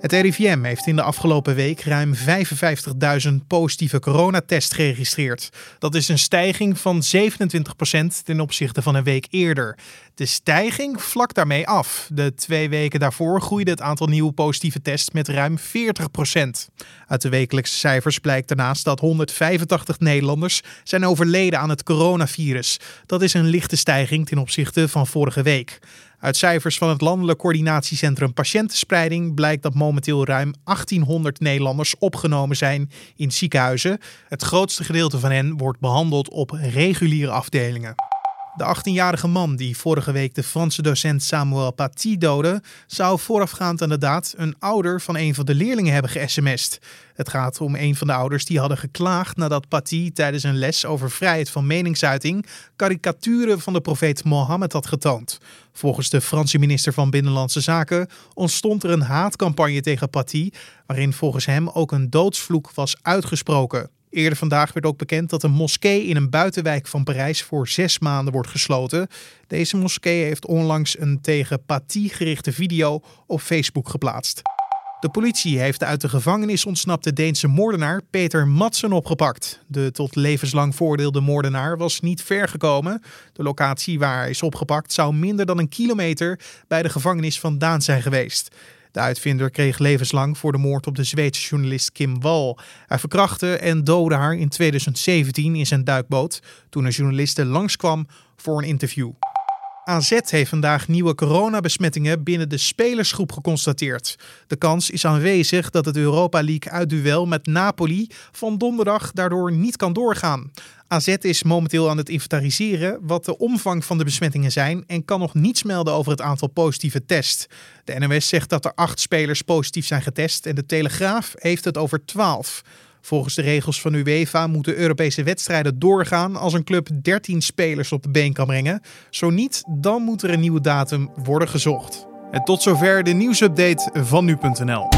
Het RIVM heeft in de afgelopen week ruim 55.000 positieve coronatests geregistreerd. Dat is een stijging van 27% ten opzichte van een week eerder. De stijging vlakt daarmee af. De twee weken daarvoor groeide het aantal nieuwe positieve tests met ruim 40%. Uit de wekelijkse cijfers blijkt daarnaast dat 185 Nederlanders zijn overleden aan het coronavirus. Dat is een lichte stijging ten opzichte van vorige week. Uit cijfers van het Landelijk Coördinatiecentrum Patiëntenspreiding blijkt dat momenteel ruim 1800 Nederlanders opgenomen zijn in ziekenhuizen. Het grootste gedeelte van hen wordt behandeld op reguliere afdelingen. De 18-jarige man die vorige week de Franse docent Samuel Paty doodde, zou voorafgaand aan de daad een ouder van een van de leerlingen hebben ge-sms'd. Het gaat om een van de ouders die hadden geklaagd nadat Paty tijdens een les over vrijheid van meningsuiting karikaturen van de profeet Mohammed had getoond. Volgens de Franse minister van Binnenlandse Zaken ontstond er een haatcampagne tegen Paty, waarin volgens hem ook een doodsvloek was uitgesproken. Eerder vandaag werd ook bekend dat een moskee in een buitenwijk van Parijs voor zes maanden wordt gesloten. Deze moskee heeft onlangs een tegen gerichte video op Facebook geplaatst. De politie heeft uit de gevangenis ontsnapte Deense moordenaar Peter Madsen opgepakt. De tot levenslang voordeelde moordenaar was niet ver gekomen. De locatie waar hij is opgepakt zou minder dan een kilometer bij de gevangenis vandaan zijn geweest. De uitvinder kreeg levenslang voor de moord op de Zweedse journalist Kim Wall. Hij verkrachtte en doodde haar in 2017 in zijn duikboot toen een journaliste langskwam voor een interview. AZ heeft vandaag nieuwe coronabesmettingen binnen de spelersgroep geconstateerd. De kans is aanwezig dat het Europa League uitduel met Napoli van donderdag daardoor niet kan doorgaan. AZ is momenteel aan het inventariseren wat de omvang van de besmettingen zijn en kan nog niets melden over het aantal positieve tests. De NOS zegt dat er acht spelers positief zijn getest en de Telegraaf heeft het over twaalf. Volgens de regels van UEFA moeten Europese wedstrijden doorgaan als een club 13 spelers op de been kan brengen. Zo niet, dan moet er een nieuwe datum worden gezocht. En tot zover de nieuwsupdate van nu.nl.